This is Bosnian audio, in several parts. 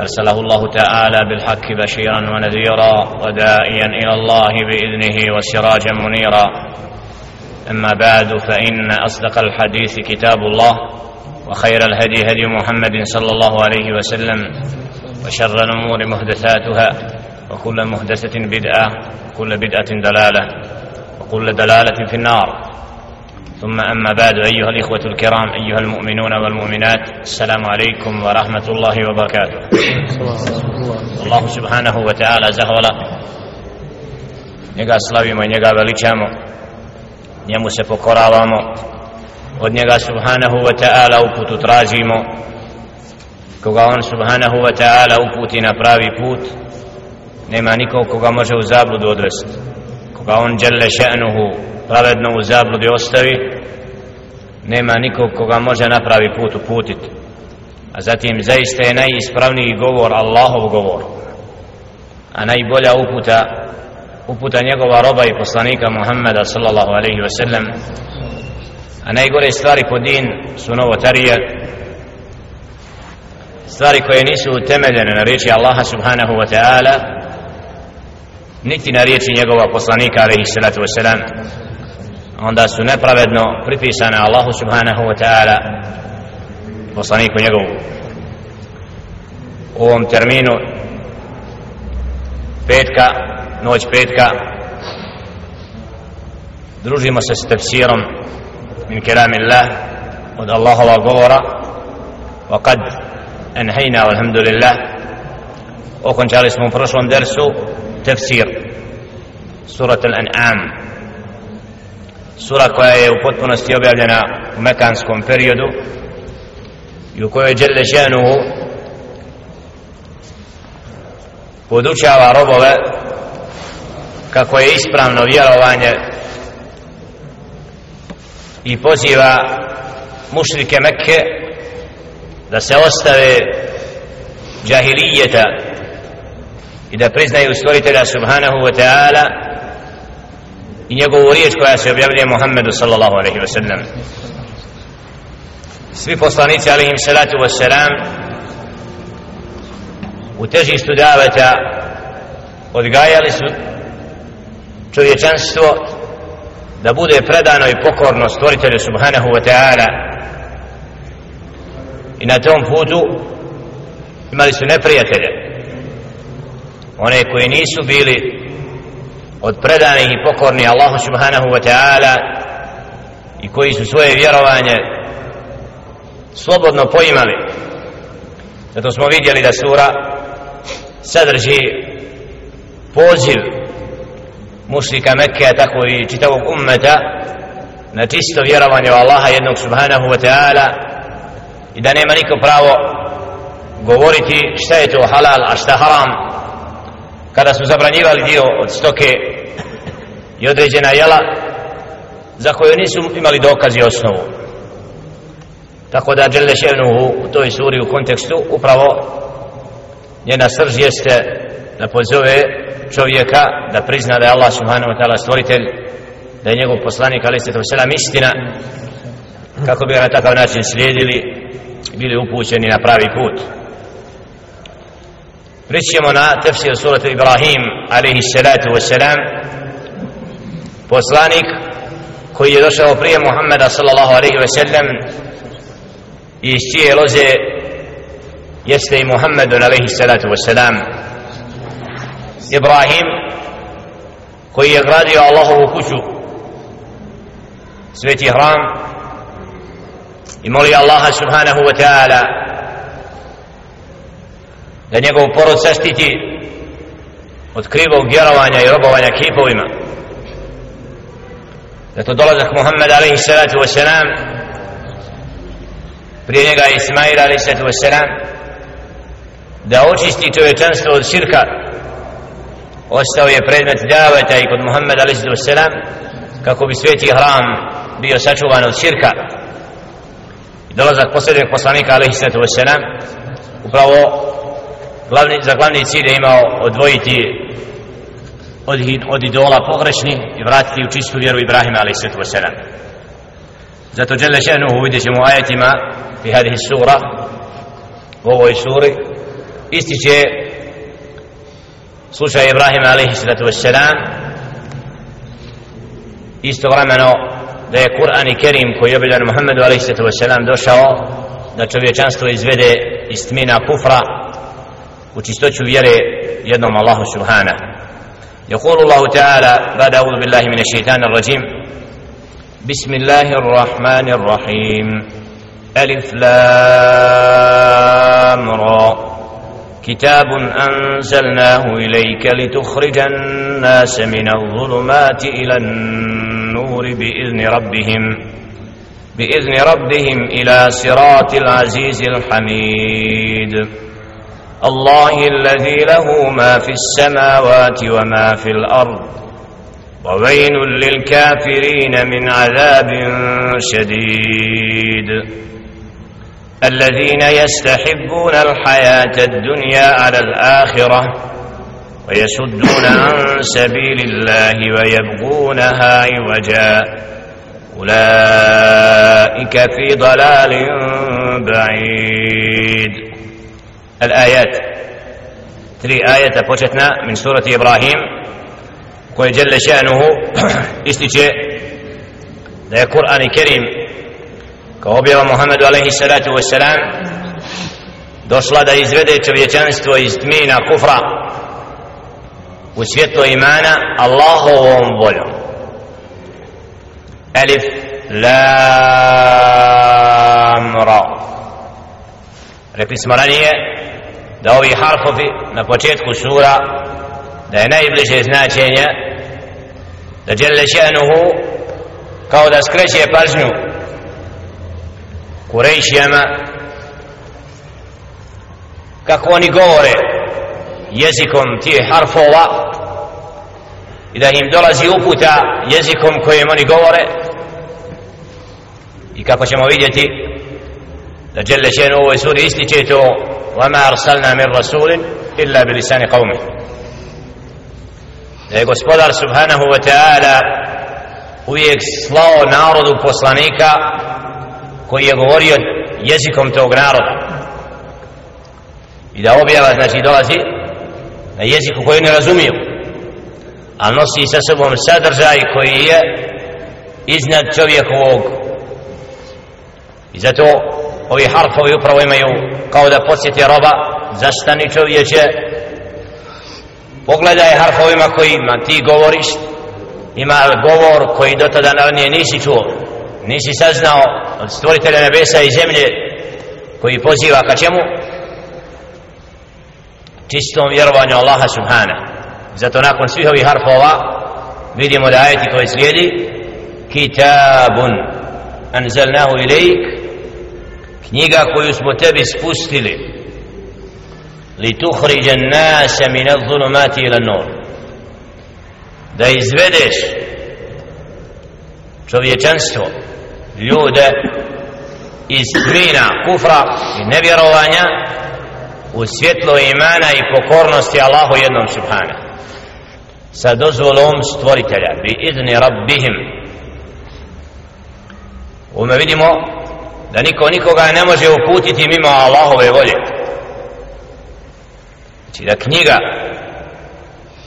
أرسله الله تعالى بالحق بشيرا ونذيرا ودائيا إلى الله بإذنه وسراجا منيرا. أما بعد فإن أصدق الحديث كتاب الله وخير الهدي هدي محمد صلى الله عليه وسلم وشر الأمور محدثاتها وكل محدثة بدعة وكل بدعة دلالة وكل دلالة في النار. ثم أما بعد أيها الإخوة الكرام أيها المؤمنون والمؤمنات السلام عليكم ورحمة الله وبركاته الله سبحانه وتعالى زهولا njega slavimo i njega veličamo njemu se pokoravamo od njega subhanahu wa ta'ala uputu tražimo koga on subhanahu wa ta'ala uputi na pravi put nema nikog koga može u zabludu odvesti koga on djelle še'nuhu pravedno u zabludi ostavi nema nikog koga može napravi put uputiti a zatim zaista je najispravniji govor Allahov govor. A najbolja uputa uputa njegova roba i poslanika Muhammeda sallallahu alaihi ve sellem a najgore stvari po din su novotarije stvari koje nisu utemeljene na riječi Allaha subhanahu wa ta'ala niti na riječi njegova poslanika alaihi salatu wa sallam onda su nepravedno pripisane Allahu subhanahu wa ta'ala poslaniku njegovu. U ovom terminu petka noć petka družimo se s tefsirom min keram Allah od Allahova govora wa kad enhejna alhamdulillah. Okončali smo u prošlom dersu tefsir surat al-an'am sura koja je u potpunosti objavljena u mekanskom periodu i u kojoj Đelle Ženuhu podučava robove kako je ispravno vjerovanje i poziva mušrike Mekke da se ostave džahilijeta i da priznaju stvoritelja subhanahu wa ta'ala i njegovu riječ koja se objavljuje Muhammedu sallallahu alaihi wa sallam. Svi poslanici alaihim salatu wa salam u težištu daveta odgajali su čovječanstvo da bude predano i pokorno stvoritelju subhanahu wa ta'ala. I na tom putu imali su neprijatelje one koji nisu bili od predanih i pokorni Allahu subhanahu wa ta'ala i koji su svoje vjerovanje slobodno poimali. Zato smo vidjeli da sura sadrži poziv mušlika Mekke tako i čitavog ummeta na čisto vjerovanje u Allaha jednog subhanahu wa ta'ala i da nema niko pravo govoriti šta je to halal a šta haram kada su zabranjivali dio od stoke i određena jela za koje nisu imali dokazi osnovu. Tako da Đele Ševnuhu u toj suri u kontekstu upravo njena srž jeste da pozove čovjeka da prizna da je Allah subhanahu wa ta'ala stvoritelj da je njegov poslanik ali se to selam istina kako bi ga na takav način slijedili bili upućeni na pravi put. Rećemo na tefsir suratu Ibrahim alaihi salatu wasalam poslanik koji je došao prije Muhammeda sallallahu alaihi wasallam i iz čije loze jeste i Muhammedun alaihi salatu wasalam Ibrahim koji je gradio Allahovu kuću sveti hram i moli Allaha subhanahu wa ta'ala da njegov porod saštiti od krivog vjerovanja i robovanja kipovima da to dolazak Muhammed alaihi salatu wasalam prije njega Ismail alaihi salatu wasalam da očisti čovječanstvo od širka ostao je predmet daveta i kod Muhammed a.s. kako bi sveti hram bio sačuvan od širka dolazak posljednjeg poslanika a.s. upravo glavni, za glavni cilj je imao odvojiti od, od idola pogrešni i vratiti u čistu vjeru Ibrahima a.s. zato žele še'nuhu vidjet ćemo ajetima fi hadihi sura u ovoj suri ističe slučaj Ibrahima alaihi sallatu wassalam istovremeno da je Kur'an i Kerim koji je obiljan Muhammedu alaihi sallatu wassalam došao da čovječanstvo izvede iz tmina kufra u čistoću vjere Allahu subhana يقول الله تعالى بعد أعوذ بالله من الشيطان الرجيم بسم الله الرحمن الرحيم ألف لام را كتاب أنزلناه إليك لتخرج الناس من الظلمات إلى النور بإذن ربهم بإذن ربهم إلى صراط العزيز الحميد الله الذي له ما في السماوات وما في الأرض وويل للكافرين من عذاب شديد. الذين يستحبون الحياة الدنيا على الآخرة ويسدون عن سبيل الله ويبغونها عوجا. أولئك في ضلال بعيد. الآيات تري آية početna من سورة إبراهيم koji جل شأنه ističe da je Kur'an i Kerim kao objava Muhammedu alaihi salatu wassalam došla da izvede čovječanstvo iz tmina kufra u svjetlo imana Allahovom voljom Alif Lam Ra rekli smo ranije da ovi harfovi na početku sura da je najbliže značenje da djelle še'nuhu kao da skreće pažnju Kurejšijama kako oni govore jezikom tih harfova i da im dolazi uputa jezikom kojim oni govore i kako ćemo vidjeti da Đelle Šenu u ovoj suri ističe to وَمَا أَرْسَلْنَا مِنْ رَسُولٍ إِلَّا بِلِسَانِ قَوْمِ da je gospodar subhanahu wa ta'ala uvijek slao narodu poslanika koji je govorio jezikom tog naroda i da objava znači dolazi na jeziku koji ne razumiju a nosi sa sobom sadržaj koji je iznad čovjekovog i zato ovi harfovi upravo imaju kao da posjeti roba zastani čovječe. Pogledaj harfovima kojima ti govoriš ima govor koji do tada nije nisi čuo? Nisi saznao od stvoritelja nebesa i zemlje koji poziva ka čemu? Čistom vjerovanju Allaha subhana. Zato nakon svih ovih harfova vidimo da ajeti koji slijedi kitabun anzalnahu ilajk knjiga koju smo tebi spustili. Li tuhriđa nasa min al-zulumati ila nur. Da izvedeš čovječanstvo ljude iz tmina kufra i nevjerovanja u svjetlo imana i pokornosti Allahu jednom subhana sa dozvolom stvoritelja bi idni rabbihim. Ume vidimo da niko nikoga ne može uputiti mimo Allahove volje. Znači da knjiga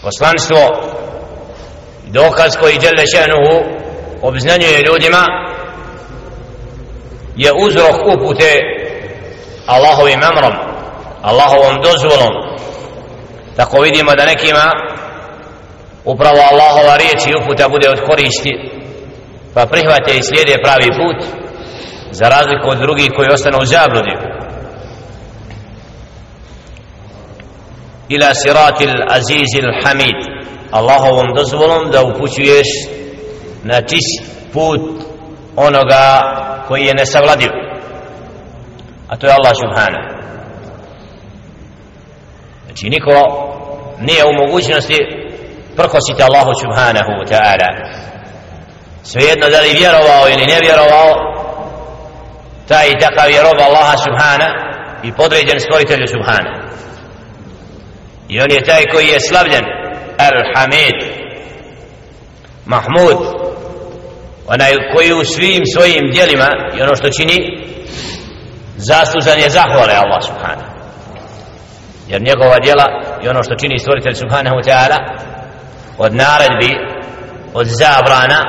poslanstvo dokaz koji djele še'nuhu obznanjuje ljudima je uzrok upute Allahovim amrom Allahovom dozvolom. Tako vidimo da nekima upravo Allahova riječ i uputa bude od koristi pa prihvate i slijede pravi put za razliku od drugih koji ostanu u zabludi ila siratil azizil hamid. Allahovom dozvolom da upućuješ na čist put onoga koji je nesavladiv a to je Allah subhanahu. Znači niko nije u mogućnosti prkositi Allahu subhanahu wa ta'ala. Svejedno da li vjerovao ili ne vjerovao taj i takav je rob Allaha subhana i podređen stvoritelju subhana. I on je taj koji je slavljen. Al-Hamid. Mahmud. Onaj koji u svim svojim dijelima i ono što čini zaslužan je zahvale Allah subhana. Jer njegova djela i ono što čini stvoritelj subhanahu ta'ala od naredbi od zabrana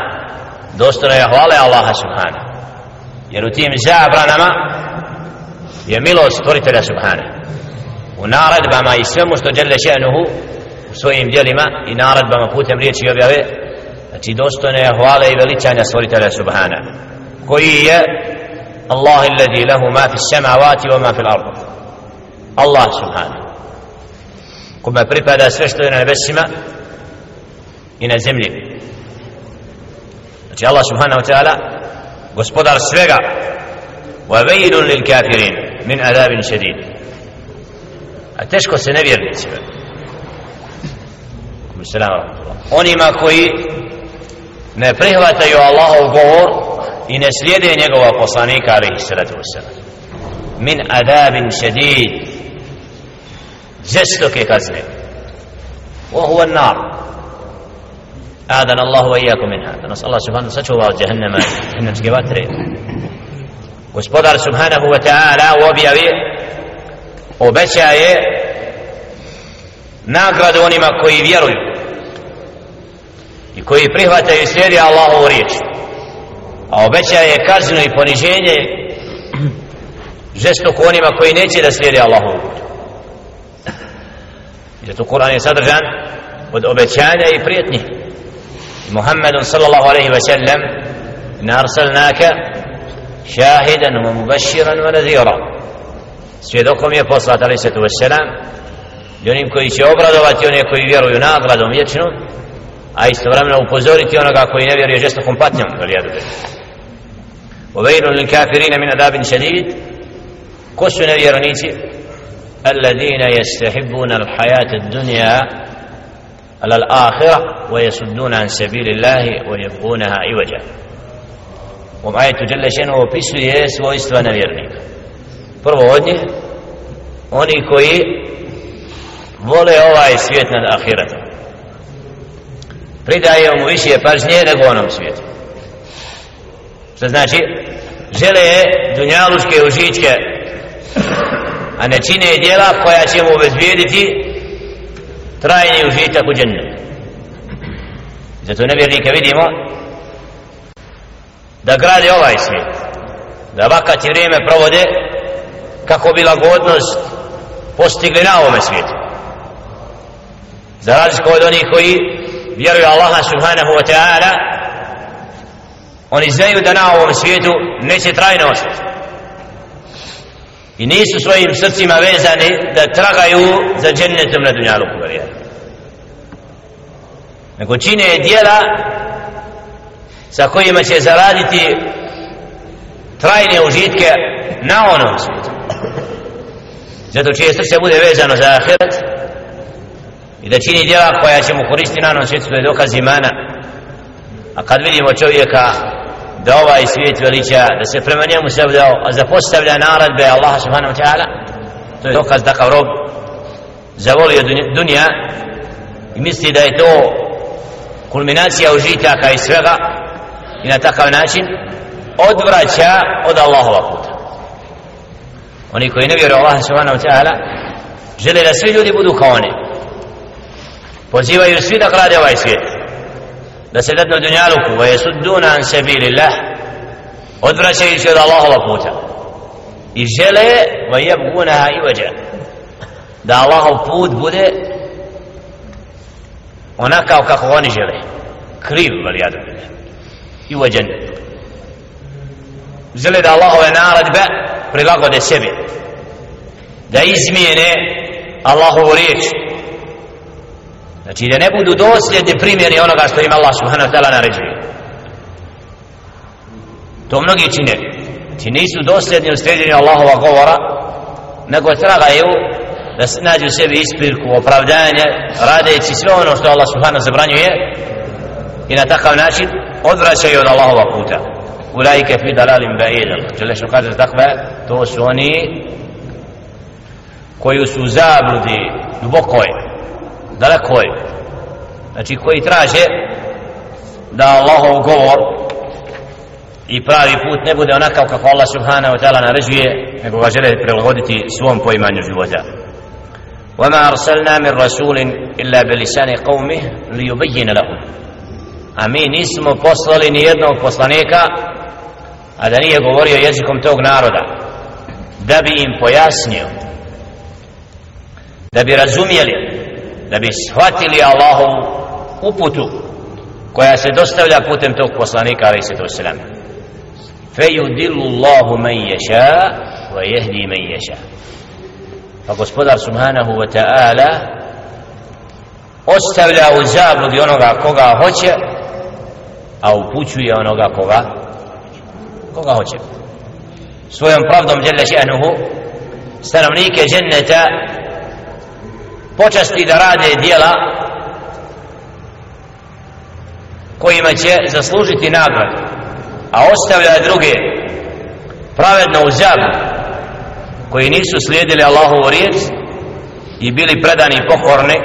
dostano je hvale Allaha subhana jer u tim zabranama je milost stvoritelja subhana u naredbama i svemu što djele še'nuhu u svojim djelima i naredbama putem riječi i objave znači dostojne je hvale i veličanja stvoritelja subhana koji je Allah alladhi lahu ma fi samawati wa ma fi al-ard Allah subhana kome pripada sve što je na nebesima i na zemlji. Znači Allah subhanahu wa ta'ala gospodar svega wa vejlun lil kafirin min adabin šedid a teško se nevjernicima onima koji ne prihvataju Allahov govor i ne slijede njegova poslanika alaihi salatu wasalam min adabin šedid žestoke kazne وهو النار آذن الله وإياكم منها فنسأل الله سبحانه سچوا جهنم جهنم سكبات رئي gospodar subhanahu wa ta'ala objavi obećaje nagradu onima koji vjeruju i koji prihvataju i slijedi Allahovu riječ a obećaje kaznu i poniženje žestoko onima koji neće da slijedi Allahovu put zato Kur'an je sadržan od obećanja i prijetnji محمد صلى الله عليه وسلم إن أرسلناك شاهدا ومبشرا ونذيرا. سيدكم يا فصلة عليه الصلاة والسلام لأنهم كي سيبردوا واتيوني كي يبيروا ينادردوا ويجنون أي استبرمنا وفزوريتي ونقا كي نبير يجستكم باتنم ولياد بي وبين للكافرين من عذاب شديد كسنا يرنيتي الذين يستحبون الحياة الدنيا على الآخرة ويصدون عن سبيل الله ويبغونها عوجا ومعاية جل شأنه opisuje svojstva nevjernika prvo od njih oni koji vole ovaj svijet nad ahiretom pridaje mu više pažnje nego onom svijetu što znači žele dunjaluške užičke a ne čine djela koja će mu obezbijediti trajni užitak u džennetu zato nevjernike vidimo da grade ovaj svijet da vakat i vrijeme provode kako bi lagodnost postigli na ovome svijetu. Za razliku od onih koji vjeruju Allaha subhanahu wa ta'ala oni znaju da na ovom svijetu neće trajno ostati i nisu svojim srcima vezani da tragaju za džennetom na dunjalu kubarijadu nego čine dijela sa kojima će zaraditi trajne užitke na onom svijetu. Zato čije srce bude vezano za ahiret i da čini djela koja će mu koristiti na onom svijetu to je dokaz imana. A kad vidimo čovjeka da ovaj svijet veliča da se prema njemu sevdao a zapostavlja naradbe Allaha subhanahu wa ta'ala. To je dokaz da kao rob zavolio dunja i misli da je to kulminacija užitaka i svega i na takav način odvraća od Allahova puta. Oni koji ne vjeruju Allaha subhanahu wa ta'ala žele da svi ljudi budu kao oni. Pozivaju svi da grade ovaj svijet da se dadnu dunjaluku wa yasudduna an sabilillah odvraćajući od Allahova puta. I žele wa yabgunaha iwaja da Allahov put bude onakav kako oni žele. Kriv valijadu billah. I uveđen žele da Allahove naradbe prilagode sebi. Da izmijene Allahovu riječ znači da ne budu dosljedni primjeri onoga što im Allah subhanahu wa ta'ala naređuje to mnogi čine ti nisu dosljedni u sređenju Allahova govora nego tragaju da nađu sebi ispirku, opravdanje, radeći sve ono što Allah subhanahu zabranjuje i na takav način odvraćaju od Allahova puta. Ulajke fi dalalim ba'id. Znači, Želešno kaže takve, to su oni koji su u zabludi dubokoj, dalekoj, znači koji traže da Allahov govor i pravi put ne bude onakav kako Allah subhanahu wa ta'ala naređuje nego ga žele prilagoditi svom poimanju života وما أرسلنا من رسول إلا بلسان قومه ليبين لهم a mi nismo poslali ni jednog poslanika a da nije govorio jezikom tog naroda da bi im pojasnio da bi razumjeli da bi shvatili Allahovu uputu koja se dostavlja putem tog poslanika ali se to selam fejudillu Allahu men yasha wa yahdi men yasha. Pa gospodar subhanahu wa ta'ala ostavlja u zabludi onoga koga hoće a upućuje onoga koga koga hoće. Svojom pravdom djelle še'nuhu stanovnike dženneta počasti da rade dijela kojima će zaslužiti nagradu a ostavlja druge pravedno u zabu koji nisu slijedili Allahovu riječ i bili predani i pokorni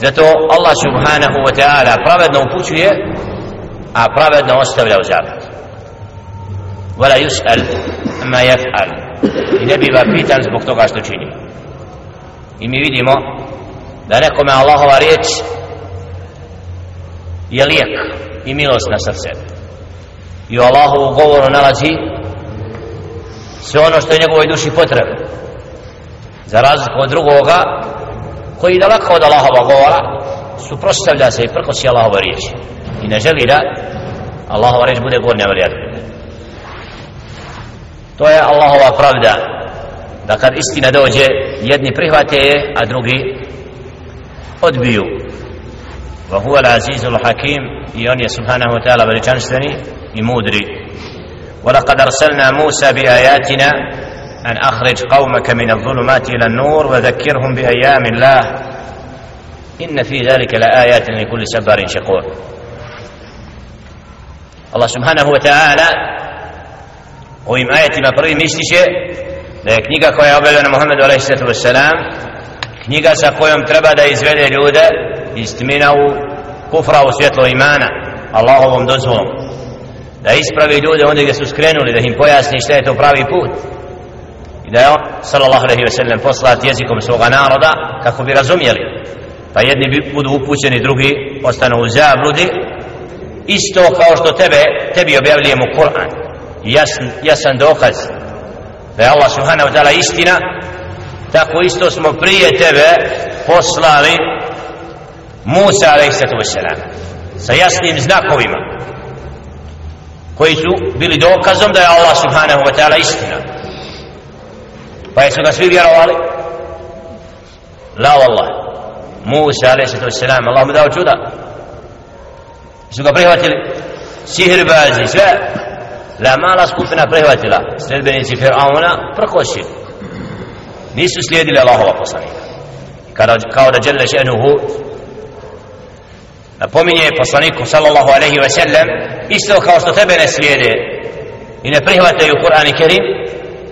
zato Allah subhanahu wa ta'ala pravedno upućuje a pravedno ostavlja u zabu wala yus'al ma yaf'al. I ne biva pitan zbog toga što čini. I mi vidimo da nekome Allahova riječ je lijek i milost na srce. I u Allahovu govoru nalazi sve ono što je njegovoj duši potrebno. Za razliku od drugoga koji daleko od Allahova govora suprostavlja se i prkosi Allahova riječ i ne želi da Allahova riječ bude gornja varijata to je Allahova pravda da kad istina dođe jedni prihvate je a drugi odbiju wa huwa al-aziz al-hakim i on je subhanahu wa ta'ala veličanstveni i mudri ولقد أرسلنا موسى بآياتنا أن أخرج قومك من الظلمات إلى النور وذكرهم بأيام الله إن في ذلك لآيات لكل سبار شكور الله سبحانه وتعالى ovim ajetima prvim ističe da je knjiga koja je objavljena Muhammedu a.s. knjiga sa kojom treba da izvede ljude iz tmina u kufra u svjetlo imana Allahovom dozvolom. Da ispravi ljude onda gdje su skrenuli da im pojasni šta je to pravi put. I da je on sallallahu alaihi ve sellem poslat jezikom svoga naroda kako bi razumjeli pa jedni budu upućeni drugi ostanu u zabludi. Isto kao što tebe tebi objavljujemo Kur'an. Jasan, jasan dokaz da je Allah subhanahu wa ta'ala istina tako isto smo prije tebe poslali Musa a.s. sa jasnim znakovima koji su bili dokazom da je Allah subhanahu wa ta'ala istina. Pa jesu ga svi vjerovali? La wallah. Musa a.s. Allah mu dao čuda. Su ga prihvatili? Sihrbazi sve. La mala skupina prihvatila. Sledbenici Fir'auna prkosili nisu slijedili Allahova poslanika Kada, kao da žele še'nuhu napominje poslaniku sallallahu alaihi wa sallam isto kao što tebe ne slijede i ne prihvataju Kur'an i Kerim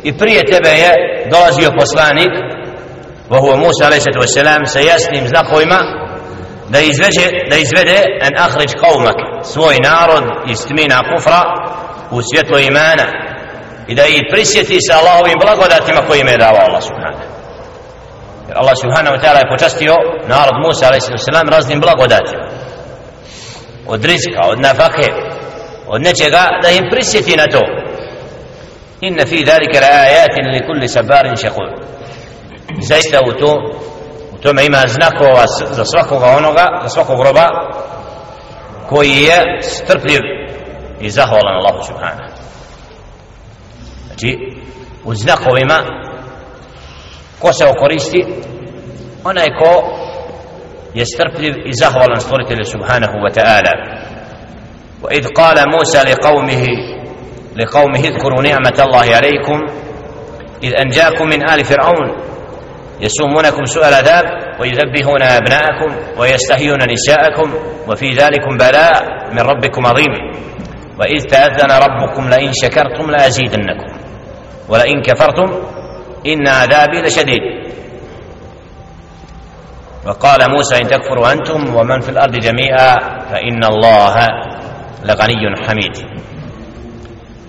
i prije tebe je dolazio poslanik وهو موسى عليه الصلاه والسلام sa jasnim znakovima da izvede da izvede an akhrij qaumak svoj narod iz tmina kufra u svjetlo imana i da ih prisjeti sa Allahovim blagodatima koje im je dao Allah subhanahu jer Allah subhanahu wa ta'ala je počastio narod Musa a.s. raznim blagodatima. Od rizka, od nafake od nečega da im prisjeti na to. Inna fi dhalika la ayatin li kulli sabarin shakur. Zaista u to u tome ima znakova za svakoga onoga za svakog roba koji je strpljiv i zahvalan Allahu subhanahu znači u znakovima ko se okoristi onaj ko je strpljiv i zahvalan stvoritelju subhanahu wa ta'ala. وإذ قال موسى لقومه لقومه اذكروا نعمة الله عليكم إذ أنجاكم من آل فرعون يسومونكم سوء العذاب ويذبحون أبناءكم ويستحيون نساءكم وفي ذلكم بلاء من ربكم عظيم وإذ تأذن ربكم لئن شكرتم لأزيدنكم ولئن كفرتم إن عذابي لشديد. وقال موسى إن تكفروا أنتم ومن في الأرض جميعا فإن الله لغني حميد.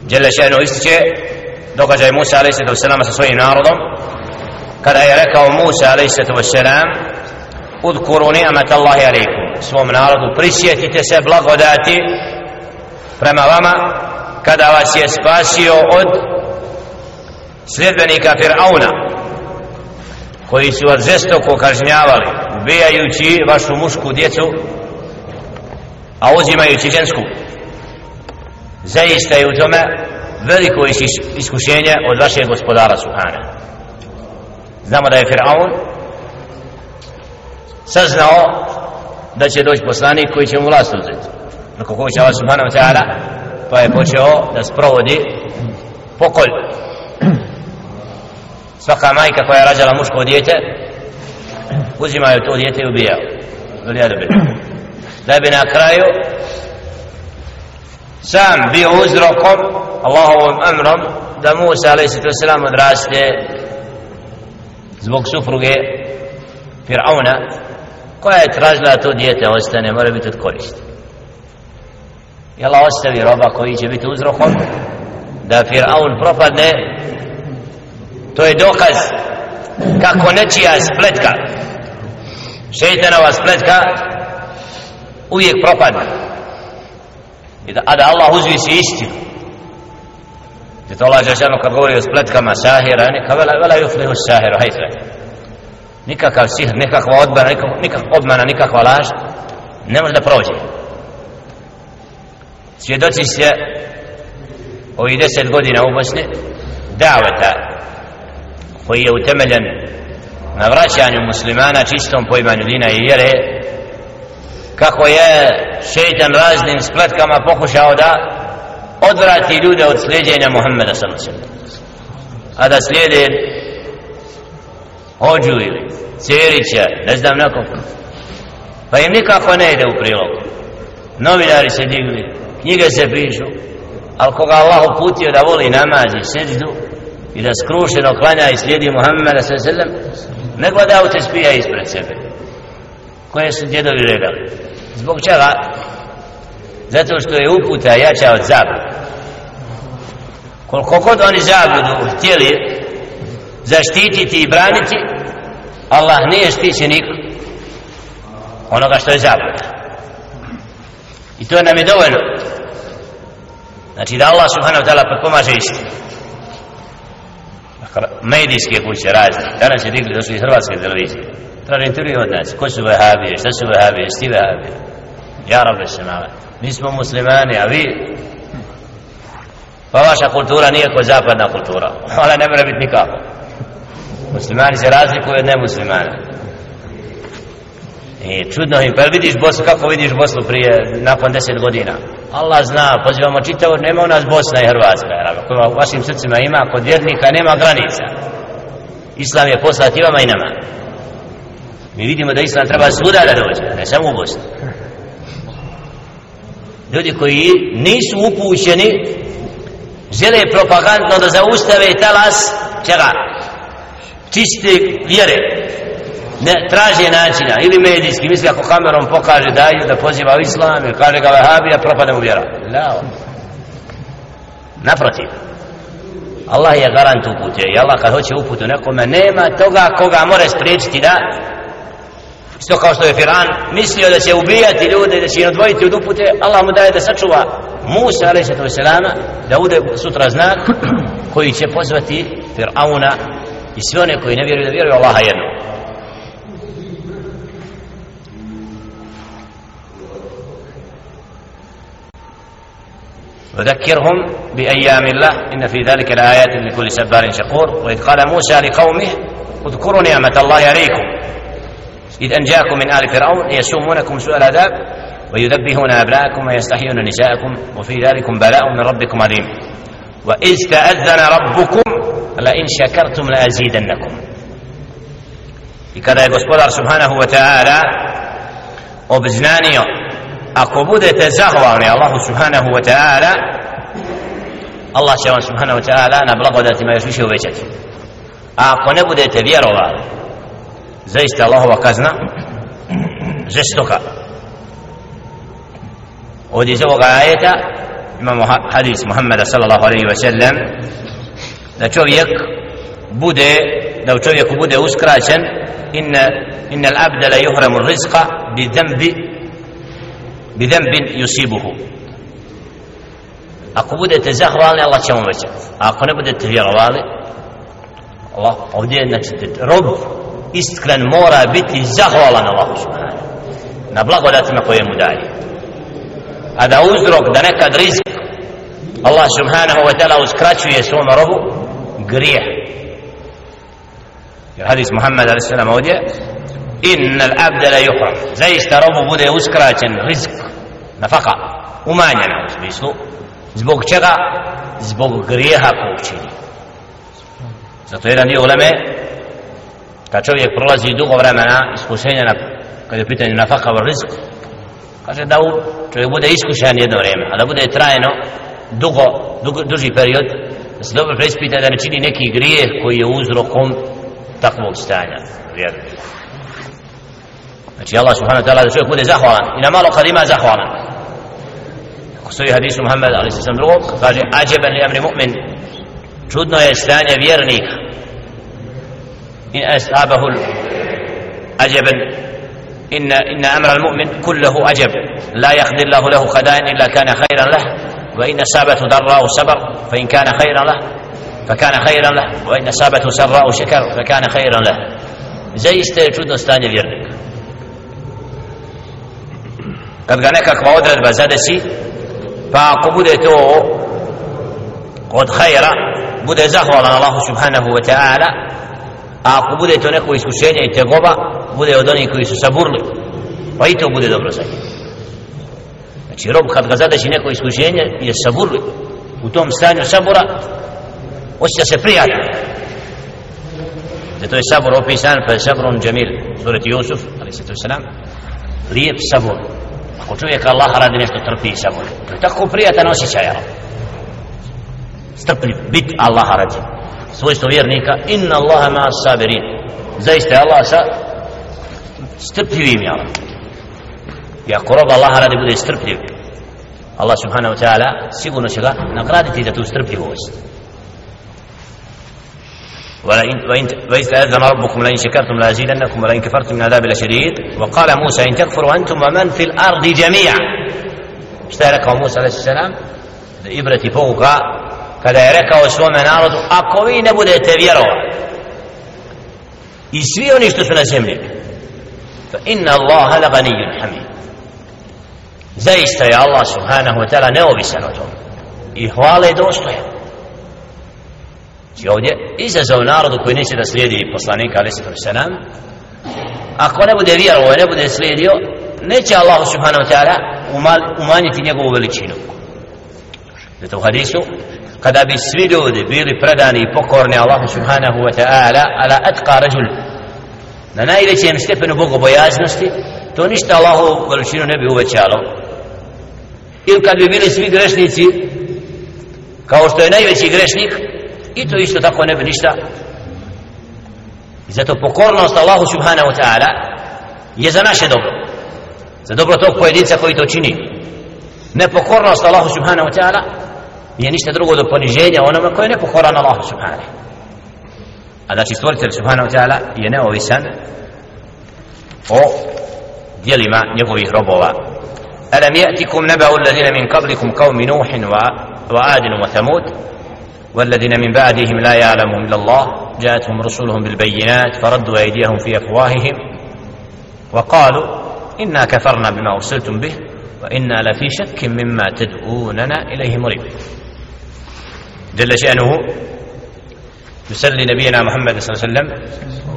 جل شأنه استجاء دوك جاي موسى عليه الصلاة والسلام سسوي ناردم كذا يلك موسى عليه الصلاة والسلام اذكروا نعمة الله عليكم. اسمه من ناردو برسيتي تسب لغداتي رمى وما كذا واسي اسباسيو اذ sljedbenika Fir'auna koji su vas žestoko kažnjavali ubijajući vašu mušku djecu a uzimajući žensku. Zaista je u tome veliko iskušenje od vašeg gospodara Subhana znamo da je Fir'aun saznao da će doći poslanik koji će mu vlast uzeti. Nakon koga će Allah Subhanahu ta'ala pa je počeo da sprovodi pokolj svaka majka koja je rađala muško dijete uzimaju to dijete i ubijaju da bi na kraju sam bio uzrokom Allahovom amrom da Musa a.s. odraste zbog supruge Fir'auna koja je tražila to dijete ostane, mora biti od koristi i Allah ostavi roba koji će biti uzrokom da Fir'aun propadne to je dokaz kako nečija spletka šeitanova spletka uvijek propadne I da, a da Allah uzvisi istinu. I to Allah Žešanu kad govori o spletkama sahira neka vela, vela juflihu sahiru hajtre Nikakav sihr, nikakva odbana, nikakva, nikakva obmana, nikakva laž Ne može da prođe. Svjedoci se ovih deset godina u Bosni Daveta Koji je utemeljen Na vraćanju muslimana Čistom pojmanju dina i vjere kako je šeitan raznim spletkama pokušao da odvrati ljude od slijedjenja Muhammeda sallallahu a da slijede hođu ili cerića, ne znam nakon pa im nikako ne ide u prilog. Novinari se digli knjige se pišu ali koga Allah uputio da voli namaz i seđdu i da skrušeno klanja i slijedi Muhammeda s.a.v. nego da u te spija ispred sebe koje su djedovi redali zbog čega? Zato što je uputa jača od zabluda koliko god oni zabludu htjeli zaštititi i braniti Allah nije štićenik onoga što je zabluda. I to nam je dovoljno. Znači da Allah subhanahu wa ta'ala potpomaže istinu medijske kuće razne. Danas je digli došli iz hrvatske televizije. Traži intervju od nas. Ko su vehabije, šta su vehabije, šti vehabije ja rabbe se male mi smo muslimani, a vi? Pa vaša kultura nije kao zapadna kultura. Ona ne mora biti nikako. Muslimani se razlikuju od nemuslimana i čudno im, pa vidiš Bosnu, kako vidiš Bosnu prije, nakon deset godina? Allah zna, pozivamo čitavo, nema u nas Bosna i Hrvatska, koja u vašim srcima ima, kod vjernika nema granica. Islam je poslat i vama i nama. Mi vidimo da islam treba svuda da dođe ne samo u Bosni. Ljudi koji nisu upućeni žele propagandno da zaustave talas čega? Čiste vjere ne traže načina ili medijski misli ako kamerom pokaže da da poziva u islam ili kaže ga vahabija propada u vjera. La naprotiv. Allah je garant upute i Allah kad hoće uputu nekome nema toga koga more spriječiti da Isto kao što je Firan mislio da će ubijati ljude, da će ih odvojiti od upute, Allah mu daje da sačuva Musa, ali se to selama, da ude sutra znak koji će pozvati Firauna i sve one koji ne vjeruju da vjeruju Allaha jednog. وذكرهم بأيام الله. إن في ذلك لآيات لكل سبار شكور. وإذ قال موسى لقومه اذكروا نعمة الله عليكم. إذ أنجاكم من آل فرعون يسومونكم سوء العذاب ويذبحون أبناءكم ويستحيون نساءكم وفي ذلك بلاء من ربكم عظيم. وإذ تأذن ربكم لئن شكرتم لأزيدنكم. I kada je gospodar subhanahu obznanio ako budete zahvalni Allahu subhanahu wa ta'ala Allah će vam subhanahu wa ta'ala na blagodatima još više uvećati. A ako ne budete vjerovali zaista Allahova kazna žestoka. Od iz ovoga ajeta imamo hadis Muhammeda sallallahu alaihi wa sallam da čovjek bude da u čovjeku bude uskraćen inna inna al-abda la yuhramu rizqa bi dhanbi bi dhanbin yusibuhu. Ako budete zahvalni Allah će vam većati a ako ne budete vjerovali Allah ovdje znači rob iskren mora biti zahvalan Allahu subhanahu na blagodatima koje mu daje. A da uzrok da nekad rizik Allah subhanahu wa ta'ala uskraćuje svom robu grijeh. Jer hadis Muhammed a.s. ovdje inna abda la yuhram zaista robu bude uskraćen rizk, nafaka umanjena u smislu. Zbog čega? Zbog grijeha kog čini. Zato jedan dio uleme kad čovjek prolazi dugo vremena iskušenja na, kad je pitanje nafaka u rizk, kaže da u, čovjek bude iskušen jedno vrijeme a da bude trajno dugo, dugo duži period da se dobro preispita da ne čini neki grijeh koji je uzrokom takvog stanja. Vjerni znači Allah subhanahu wa ta'ala da čovjek bude zahvalan i na malo kad ima zahvalan ako stoji hadisu Muhammed ali se sam drugog kaže ađeben li amri mu'min čudno je stanje vjernika in ashabahu ađeben إن إن أمر المؤمن كله عجب لا يقدر الله له خدائن إلا كان خيرا له وإن أصابته ضراء صبر فإن كان خيرا له فكان خيرا له وإن أصابته سراء شكر فكان خيرا له زي čudno stanje vjernika kad ga nekakva odredba zadesi pa ako bude to od hajra bude zahvalan Allahu subhanahu wa ta'ala a ako bude to neko iskušenje i tegoba bude od onih koji su saburli pa i to bude dobro za njih. Znači rob kad ga zadesi neko iskušenje je saburli u tom stanju sabura osjeća se prijatno zato je sabor opisan pa je sabrom džemil surati Jusuf ali se to selam lijep sabor ako čovjek Allaha radi nešto trpi sabor to je tako prijatan osjećaj strpljiv bit Allaha radi. Svojstvo vjernika inna Allaha ma sabirin. Zaista je Allah sa strpljivim je Allah i ako rob Allaha radi bude strpljiv Allah subhanahu wa ta'ala sigurno će ga nagraditi za tu strpljivost. وإذ تأذن ربكم لئن شكرتم لأزيدنكم ولئن كفرتم من عذاب لشديد وقال موسى إن تكفروا أنتم ومن في الأرض جميعا اشترك موسى عليه السلام إبرة فوقا kada je rekao svome narodu ako vi ne budete vjerovali i svi oni što su na zemlji fa inna Allaha la ganiyyun hamid zaista je Allah subhanahu wa ta'ala neovisan o tom i hvale dostojan Znači ovdje izazov narodu koji neće da slijedi poslanika ali se nam ako ne bude vjerovo ne bude slijedio neće Allah subhanahu wa ta'ala umanjiti njegovu veličinu. Zato u hadisu kada bi svi ljudi bili predani i pokorni Allahu subhanahu wa ta'ala ala atqa rajul na najvećem stepenu bogobojaznosti to ništa Allahu veličinu ne bi uvećalo. Ili kad bi bili svi grešnici kao što je najveći grešnik i to isto tako ne bi ništa i zato pokornost Allahu subhanahu wa ta'ala je za naše dobro za dobro tog pojedinca koji to čini nepokornost Allahu subhanahu wa ta'ala nije ništa drugo do poniženja onome koje je nepokoran Allahu subhanahu a znači stvoritelj subhanahu wa ta'ala je neovisan o dijelima njegovih robova ألم يأتكم نبأ الذين من قبلكم قوم نوح وعاد وثمود والذين من بعدهم لا يعلمهم إلا الله. جاءتهم رسلهم بالبينات فردوا أيديهم في أفواههم وقالوا إنا كفرنا بما أرسلتم به وإنا لفي شك مما تدعوننا إليه مريب. جل شأنه يسلي نبينا محمد صلى الله عليه وسلم.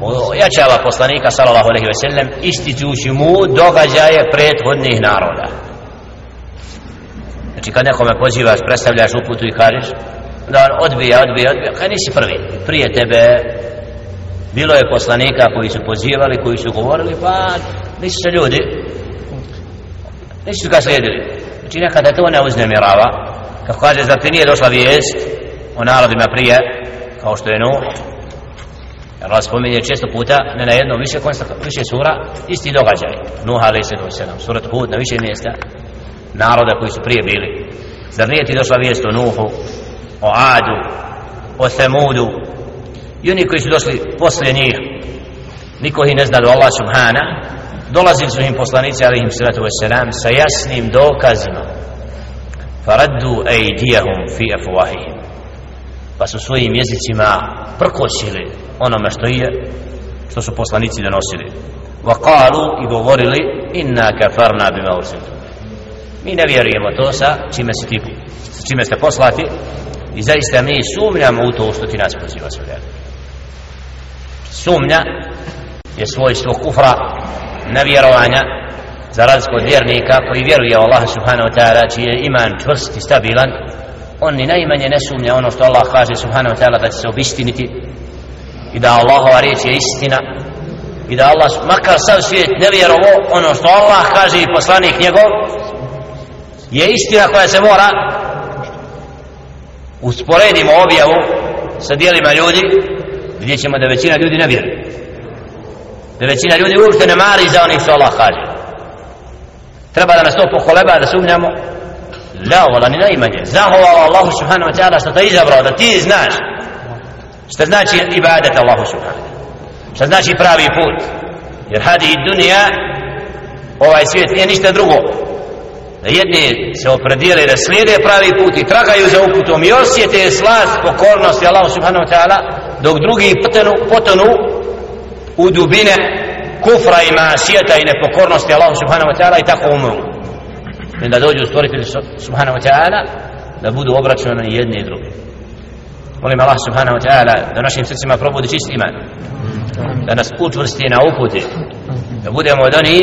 ويأتي الله poslanika sallallahu alaihi wa sallam ističući mu događaje prethodnih naroda znači kad nekome pozivaš predstavljaš uputu i kažeš da on odbija, odbija, odbija, kaj nisi prvi prije tebe bilo je poslanika koji su pozivali koji su govorili pa nisu se ljudi nisu ga slijedili. Znači nekada to ne uznemirava. Kako kaže zar ti nije došla vijest o narodima prije kao što je Nuh? Jer Allah spominje često puta ne na jednom više, više sura isti događaj. Nuh a.s. surat Hud na više mjesta naroda koji su prije bili. Zar nije ti došla vijest o Nuhu? O Adu o Semudu i oni koji su došli poslije njih. Niko ih ne zna do Allah subhana. Dolazili su im poslanici alaihim salatu wasalam sa jasnim dokazima. Faraddu ejdijahum fi afuahihim pa su svojim jezicima prkosili onome što je što su poslanici donosili. Wa qalu i govorili inna kafarna bima ursiltu mi ne vjerujemo to sa čime se ti čime ste poslati i zaista mi sumnjamo u to što ti nas poziva sve sumnja je svojstvo kufra nevjerovanja za razliku od vjernika koji vjeruje Allah subhanahu wa ta'ala čiji je iman čvrst i stabilan. On ni najmanje ne sumnja ono što Allah kaže subhanahu wa ta'ala da će se obistiniti i da Allahova riječ je istina i da Allah makar sav svijet ne vjerovo ono što Allah kaže i poslanik njegov je istina koja se mora usporedimo objavu sa dijelima ljudi vidjet ćemo da većina ljudi ne vjeruje. Da većina ljudi uopšte ne mari za onih što Allah kaže. Treba da nas to pokoleba da sumnjamo. La vola ni najmanje. Zahvala Allahu subhanahu wa ta'ala što te izabrao da ti znaš što znači ibadet Allahu subhanahu što znači pravi put. Jer hadi i dunija ovaj svijet nije ništa drugo da jedni se opredijeli da slijede pravi put i tragaju za uputom i osjete slast pokornosti Allahu subhanahu wa ta'ala dok drugi potonu, potonu u dubine kufra i masijeta i nepokornosti Allahu subhanahu wa ta'ala i tako umru. I da dođu stvoritelji subhanahu wa ta'ala da budu obraćani jedni i drugi. Molim Allah subhanahu wa ta'ala da našim srcima probudi čist iman da nas učvrsti na uputi da budemo od onih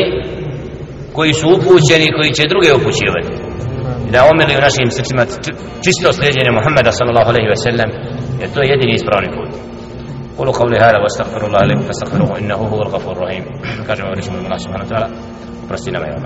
koji su upućeni koji će druge upućivati i da omili u našim srcima čisto sljeđenje Muhammeda sallallahu alaihi wa sallam jer to je jedini ispravni put قولوا قولي هذا واستغفر الله لكم فاستغفروه انه هو الغفور الرحيم كما ورجم الله سبحانه وتعالى برسينا ما يوم